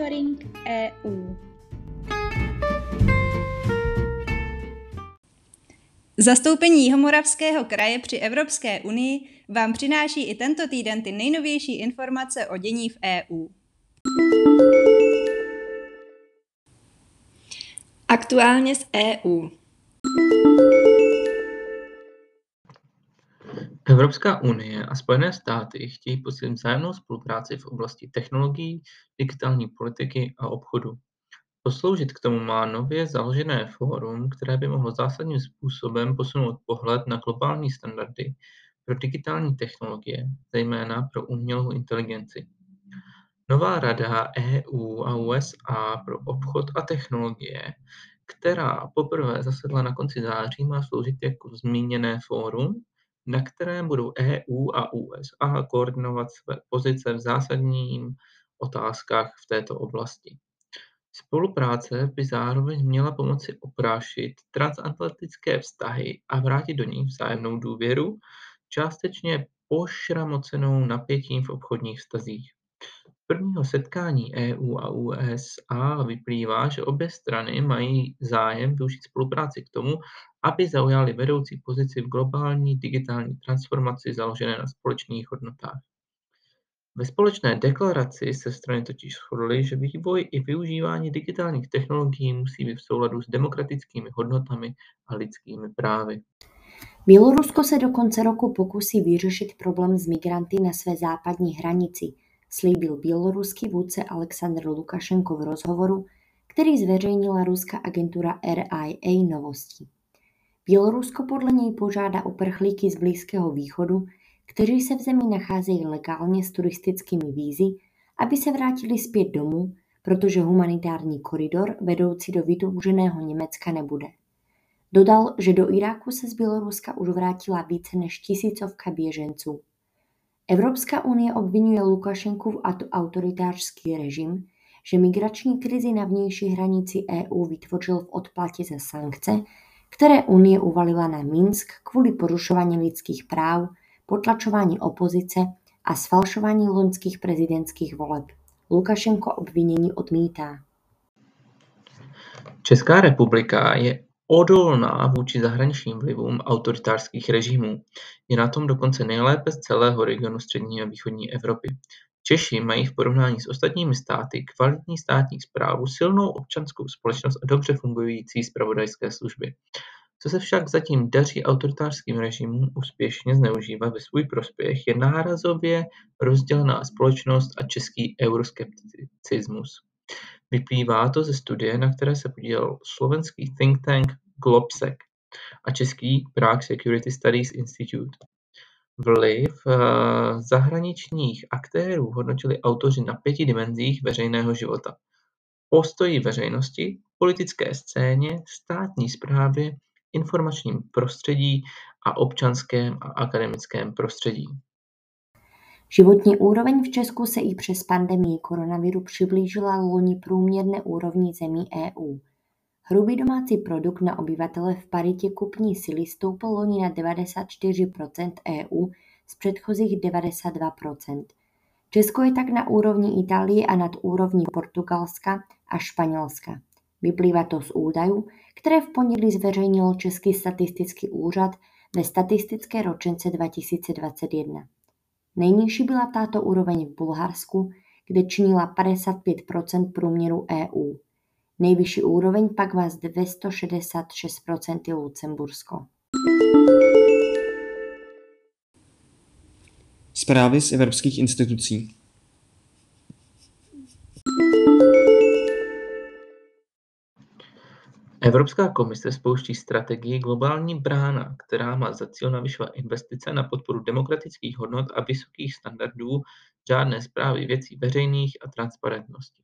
Monitoring EU. Zastoupení Jihomoravského kraje při Evropské unii vám přináší i tento týden ty nejnovější informace o dění v EU. Aktuálně z EU. Evropská unie a Spojené státy chtějí posílit vzájemnou spolupráci v oblasti technologií, digitální politiky a obchodu. Posloužit k tomu má nově založené fórum, které by mohlo zásadním způsobem posunout pohled na globální standardy pro digitální technologie, zejména pro umělou inteligenci. Nová rada EU a USA pro obchod a technologie, která poprvé zasedla na konci září, má sloužit jako zmíněné fórum, na kterém budou EU a USA koordinovat své pozice v zásadních otázkách v této oblasti. Spolupráce by zároveň měla pomoci oprášit transatlantické vztahy a vrátit do nich vzájemnou důvěru, částečně pošramocenou napětím v obchodních vztazích. Prvního setkání EU a USA vyplývá, že obě strany mají zájem využít spolupráci k tomu, aby zaujaly vedoucí pozici v globální digitální transformaci založené na společných hodnotách. Ve společné deklaraci se strany totiž shodly, že vývoj i využívání digitálních technologií musí být v souladu s demokratickými hodnotami a lidskými právy. Bělorusko se do konce roku pokusí vyřešit problém s migranty na své západní hranici, slíbil běloruský vůdce Aleksandr Lukašenko v rozhovoru, který zveřejnila ruská agentura RIA Novosti. Bělorusko podle něj požádá uprchlíky z Blízkého východu, kteří se v zemi nacházejí legálně s turistickými vízy, aby se vrátili zpět domů, protože humanitární koridor vedoucí do vytouženého Německa nebude. Dodal, že do Iráku se z Běloruska už vrátila více než tisícovka běženců. Evropská unie obvinuje Lukašenkův autoritářský režim, že migrační krizi na vnější hranici EU vytvořil v odplatě za sankce, které Unie uvalila na Minsk kvůli porušování lidských práv potlačování opozice a sfalšování loňských prezidentských voleb. Lukašenko obvinění odmítá. Česká republika je odolná vůči zahraničním vlivům autoritářských režimů. Je na tom dokonce nejlépe z celého regionu střední a východní Evropy. Češi mají v porovnání s ostatními státy kvalitní státní správu, silnou občanskou společnost a dobře fungující spravodajské služby. Co se však zatím daří autoritářským režimům úspěšně zneužívat ve svůj prospěch, je nárazově rozdělená společnost a český euroskepticismus. Vyplývá to ze studie, na které se podílel slovenský think tank Globsec a český Prague Security Studies Institute. Vliv eh, zahraničních aktérů hodnotili autoři na pěti dimenzích veřejného života. Postoji veřejnosti, politické scéně, státní správě informačním prostředí a občanském a akademickém prostředí. Životní úroveň v Česku se i přes pandemii koronaviru přiblížila loni průměrné úrovni zemí EU. Hrubý domácí produkt na obyvatele v paritě kupní síly stoupl loni na 94% EU z předchozích 92%. Česko je tak na úrovni Itálie a nad úrovní Portugalska a Španělska. Vyplývá to z údajů, které v pondělí zveřejnil Český statistický úřad ve statistické ročence 2021. Nejnižší byla tato úroveň v Bulharsku, kde činila 55% průměru EU. Nejvyšší úroveň pak má z 266% Lucembursko. Zprávy z evropských institucí. Evropská komise spouští strategii Globální brána, která má za cíl navyšovat investice na podporu demokratických hodnot a vysokých standardů řádné správy věcí veřejných a transparentnosti,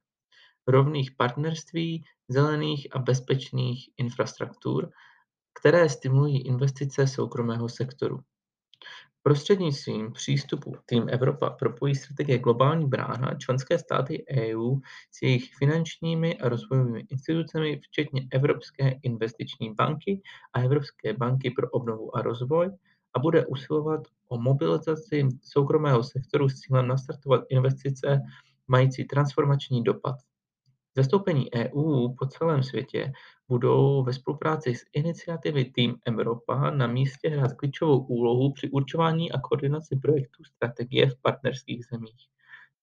rovných partnerství, zelených a bezpečných infrastruktur, které stimulují investice soukromého sektoru. Prostřednictvím přístupu Tým Evropa propojí strategie Globální brána členské státy EU s jejich finančními a rozvojovými institucemi včetně Evropské investiční banky a Evropské banky pro obnovu a rozvoj a bude usilovat o mobilizaci soukromého sektoru s cílem nastartovat investice mající transformační dopad. Zastoupení EU po celém světě budou ve spolupráci s iniciativy Team Evropa na místě hrát klíčovou úlohu při určování a koordinaci projektů strategie v partnerských zemích.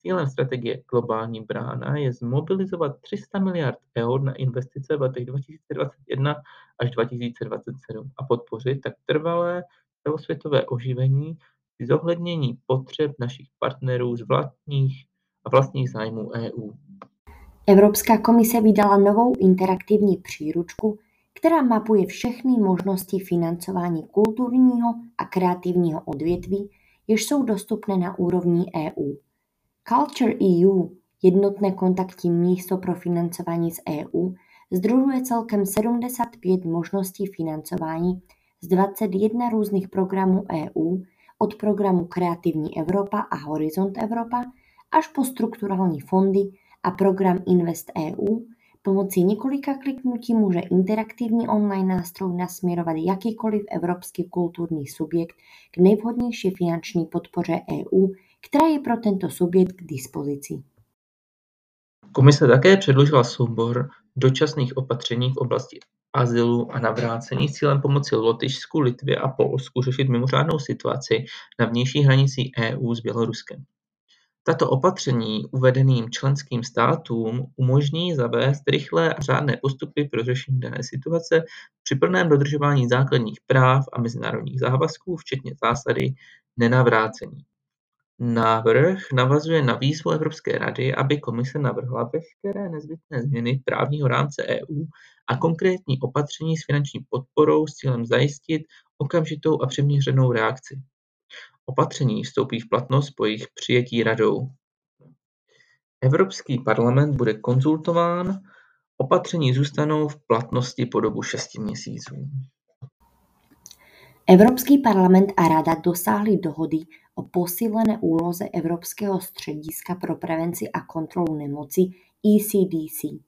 Cílem strategie Globální brána je zmobilizovat 300 miliard eur na investice v letech 2021 až 2027 a podpořit tak trvalé celosvětové oživení zohlednění potřeb našich partnerů z vlastních a vlastních zájmů EU. Evropská komise vydala novou interaktivní příručku, která mapuje všechny možnosti financování kulturního a kreativního odvětví, jež jsou dostupné na úrovni EU. Culture EU, jednotné kontaktní místo pro financování z EU, združuje celkem 75 možností financování z 21 různých programů EU, od programu Kreativní Evropa a Horizont Evropa až po strukturální fondy a program Invest EU, pomocí několika kliknutí může interaktivní online nástroj nasměrovat jakýkoliv evropský kulturní subjekt k nejvhodnější finanční podpoře EU, která je pro tento subjekt k dispozici. Komise také předložila soubor dočasných opatření v oblasti azylu a navrácení s cílem pomoci Lotyšsku, Litvě a Polsku řešit mimořádnou situaci na vnější hranici EU s Běloruskem. Tato opatření uvedeným členským státům umožní zavést rychlé a řádné postupy pro řešení dané situace při plném dodržování základních práv a mezinárodních závazků, včetně zásady nenavrácení. Návrh navazuje na výzvu Evropské rady, aby Komise navrhla veškeré nezbytné změny právního rámce EU a konkrétní opatření s finanční podporou s cílem zajistit okamžitou a přiměřenou reakci. Opatření vstoupí v platnost po jejich přijetí Radou. Evropský parlament bude konzultován, opatření zůstanou v platnosti po dobu šesti měsíců. Evropský parlament a Rada dosáhli dohody o posílené úloze Evropského střediska pro prevenci a kontrolu nemocí ECDC.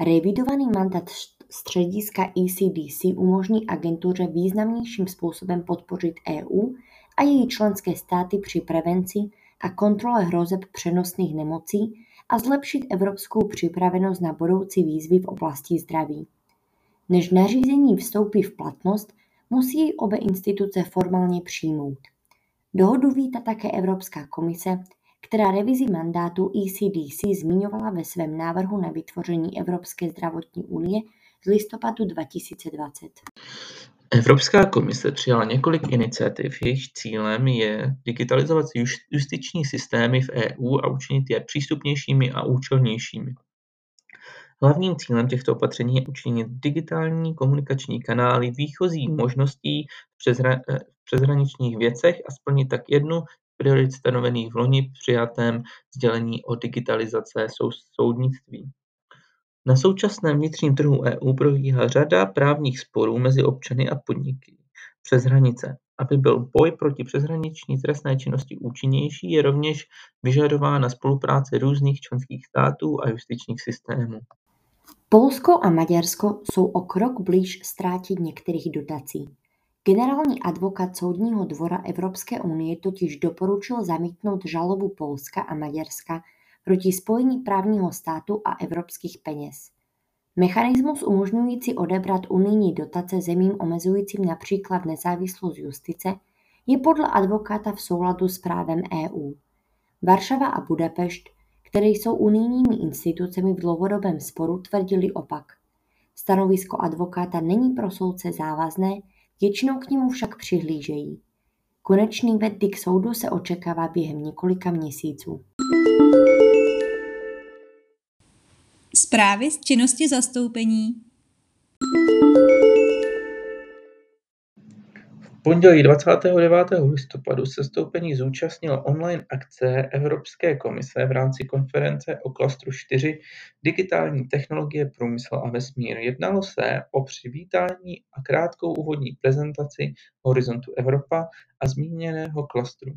Revidovaný mandát střediska ECDC umožní agentuře významnějším způsobem podpořit EU a její členské státy při prevenci a kontrole hrozeb přenosných nemocí a zlepšit evropskou připravenost na budoucí výzvy v oblasti zdraví. Než nařízení vstoupí v platnost, musí jej obě instituce formálně přijmout. Dohodu vítá také Evropská komise, která revizi mandátu ECDC zmiňovala ve svém návrhu na vytvoření Evropské zdravotní unie z listopadu 2020. Evropská komise přijala několik iniciativ, jejichž cílem je digitalizovat justiční systémy v EU a učinit je přístupnějšími a účelnějšími. Hlavním cílem těchto opatření je učinit digitální komunikační kanály výchozí možností v přeshraničních věcech a splnit tak jednu priorit stanovených v loni přijatém sdělení o digitalizace soudnictví. Na současném vnitřním trhu EU probíhá řada právních sporů mezi občany a podniky přes hranice. Aby byl boj proti přeshraniční trestné činnosti účinnější, je rovněž vyžadována spolupráce různých členských států a justičních systémů. Polsko a Maďarsko jsou o krok blíž ztrátit některých dotací. Generální advokát Soudního dvora Evropské unie totiž doporučil zamítnout žalobu Polska a Maďarska proti spojení právního státu a evropských peněz. Mechanismus umožňující odebrat unijní dotace zemím omezujícím například nezávislost justice je podle advokáta v souladu s právem EU. Varšava a Budapešť, které jsou unijními institucemi v dlouhodobém sporu, tvrdili opak. Stanovisko advokáta není pro soudce závazné, většinou k němu však přihlížejí. Konečný verdikt soudu se očekává během několika měsíců. Zprávy z činnosti zastoupení pondělí 29. listopadu se zastoupení zúčastnilo online akce Evropské komise v rámci konference o klastru 4 Digitální technologie, průmysl a vesmír. Jednalo se o přivítání a krátkou úvodní prezentaci Horizontu Evropa a zmíněného klastru.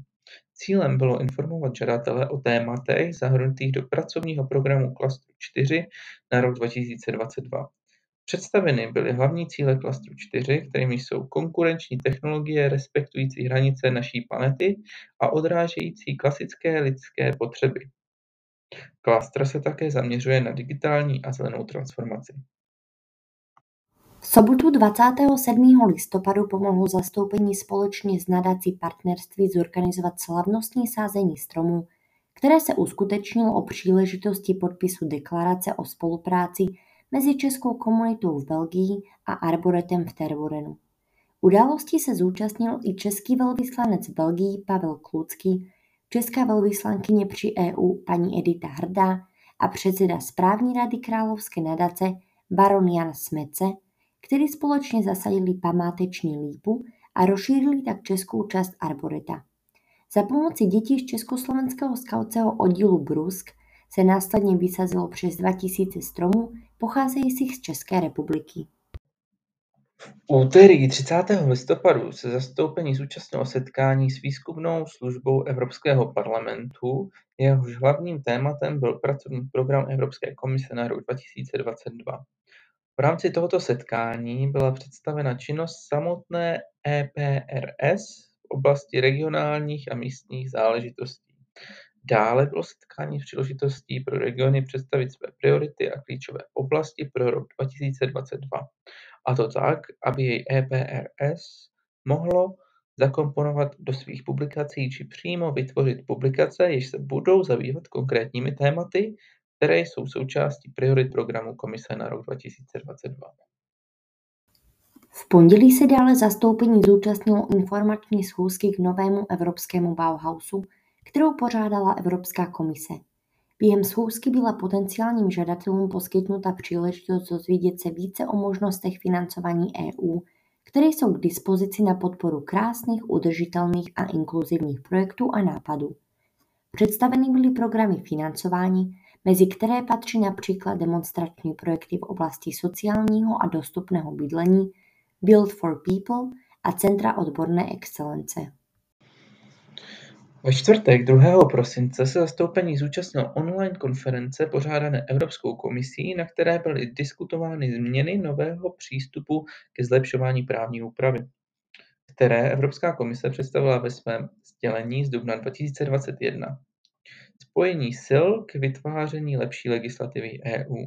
Cílem bylo informovat žadatele o tématech zahrnutých do pracovního programu klastru 4 na rok 2022. Představeny byly hlavní cíle klastru 4, kterými jsou konkurenční technologie respektující hranice naší planety a odrážející klasické lidské potřeby. Klastr se také zaměřuje na digitální a zelenou transformaci. V sobotu 27. listopadu pomohlo zastoupení společně s nadací partnerství zorganizovat slavnostní sázení stromů, které se uskutečnilo o příležitosti podpisu deklarace o spolupráci mezi českou komunitou v Belgii a arboretem v Tervorenu. Události se zúčastnil i český velvyslanec v Belgii Pavel Klucký, česká velvyslankyně při EU paní Edita Hrdá a předseda správní rady Královské nadace baron Jan Smece, který společně zasadili památeční lípu a rozšířili tak českou část arboreta. Za pomoci dětí z československého skautského oddílu Brusk se následně vysazilo přes 2000 stromů pocházejících z České republiky. V úterý 30. listopadu se zastoupení zúčastnilo setkání s výzkumnou službou Evropského parlamentu, jehož hlavním tématem byl pracovní program Evropské komise na rok 2022. V rámci tohoto setkání byla představena činnost samotné EPRS v oblasti regionálních a místních záležitostí. Dále bylo setkání příležitostí pro regiony představit své priority a klíčové oblasti pro rok 2022, a to tak, aby jej EPRS mohlo zakomponovat do svých publikací či přímo vytvořit publikace, jež se budou zabývat konkrétními tématy, které jsou součástí priorit programu Komise na rok 2022. V pondělí se dále zastoupení zúčastnilo informační schůzky k novému evropskému Bauhausu, kterou pořádala Evropská komise. Během schůzky byla potenciálním žadatelům poskytnuta příležitost dozvědět se více o možnostech financování EU, které jsou k dispozici na podporu krásných, udržitelných a inkluzivních projektů a nápadů. Představeny byly programy financování, mezi které patří například demonstrační projekty v oblasti sociálního a dostupného bydlení, Build for People a Centra odborné excelence. Ve čtvrtek 2. prosince se zastoupení zúčastnilo online konference pořádané Evropskou komisí, na které byly diskutovány změny nového přístupu ke zlepšování právní úpravy, které Evropská komise představila ve svém sdělení z dubna 2021. Spojení sil k vytváření lepší legislativy EU.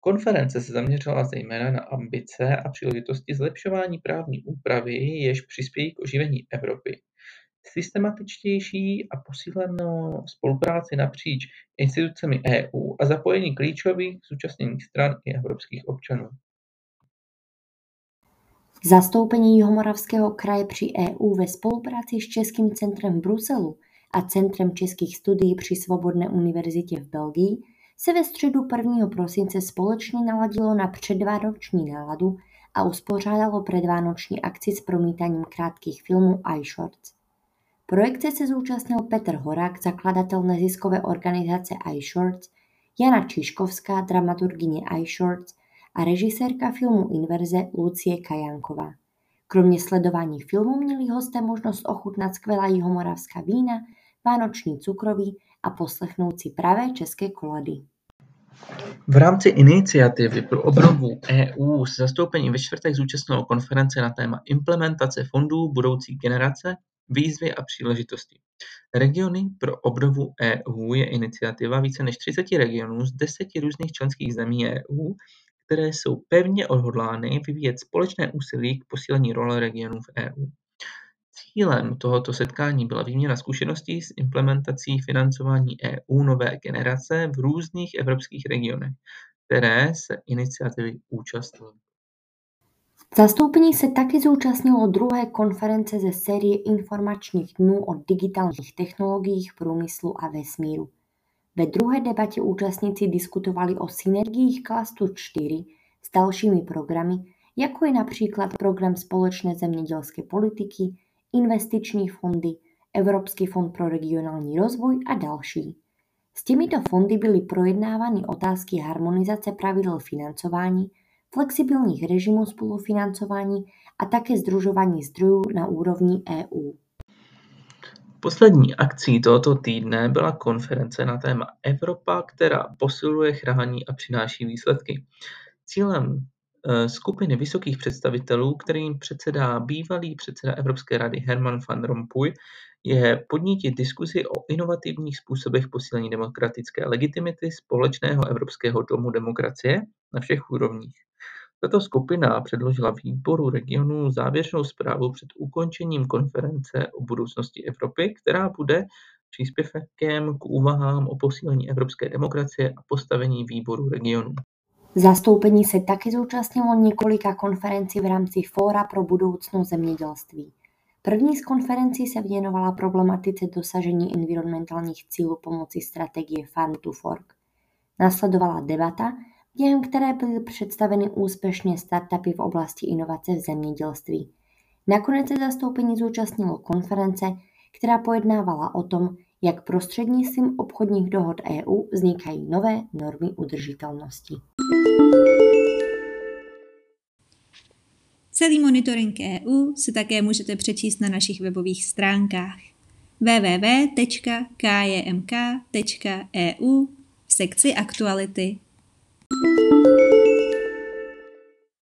Konference se zaměřila zejména na ambice a příležitosti zlepšování právní úpravy, jež přispějí k oživení Evropy, systematičtější a posílenou spolupráci napříč institucemi EU a zapojení klíčových zúčastněných stran i evropských občanů. Zastoupení Jihomoravského kraje při EU ve spolupráci s Českým centrem v Bruselu a Centrem českých studií při Svobodné univerzitě v Belgii se ve středu 1. prosince společně naladilo na předvánoční náladu a uspořádalo předvánoční akci s promítaním krátkých filmů iShorts. Projekce se zúčastnil Petr Horák, zakladatel neziskové organizace iShorts, Jana Čiškovská, dramaturgyně iShorts a režisérka filmu Inverze Lucie Kajanková. Kromě sledování filmu měli hosté možnost ochutnat skvělá jihomoravská vína, vánoční cukroví a poslechnout si pravé české koledy. V rámci iniciativy pro obnovu EU se zastoupení ve čtvrtek zúčastnilo konference na téma Implementace fondů budoucí generace, výzvy a příležitosti. Regiony pro obnovu EU je iniciativa více než 30 regionů z deseti různých členských zemí EU, které jsou pevně odhodlány vyvíjet společné úsilí k posílení role regionů v EU. Cílem tohoto setkání byla výměna zkušeností s implementací financování EU nové generace v různých evropských regionech, které se iniciativy účastnily. Zastoupení se taky zúčastnilo druhé konference ze série informačních dnů o digitálních technologiích, průmyslu a vesmíru. Ve druhé debatě účastníci diskutovali o synergiích klastu 4 s dalšími programy, jako je například program společné zemědělské politiky, investiční fondy, Evropský fond pro regionální rozvoj a další. S těmito fondy byly projednávány otázky harmonizace pravidel financování, flexibilních režimů spolufinancování a také združování zdrojů na úrovni EU. Poslední akcí tohoto týdne byla konference na téma Evropa, která posiluje, chrání a přináší výsledky. Cílem eh, skupiny vysokých představitelů, kterým předsedá bývalý předseda Evropské rady Herman van Rompuy, je podnítit diskuzi o inovativních způsobech posílení demokratické legitimity společného Evropského domu demokracie na všech úrovních. Tato skupina předložila výboru regionů závěrečnou zprávu před ukončením konference o budoucnosti Evropy, která bude příspěvkem k úvahám o posílení evropské demokracie a postavení výboru regionů. Zastoupení se taky zúčastnilo několika konferencí v rámci Fóra pro budoucnost zemědělství. První z konferencí se věnovala problematice dosažení environmentálních cílů pomocí strategie Farm to Fork. Nasledovala debata, během které byly představeny úspěšně startupy v oblasti inovace v zemědělství. Nakonec se zastoupení zúčastnilo konference, která pojednávala o tom, jak prostřednictvím obchodních dohod EU vznikají nové normy udržitelnosti. Celý monitoring EU si také můžete přečíst na našich webových stránkách www.kjmk.eu v sekci aktuality. thank you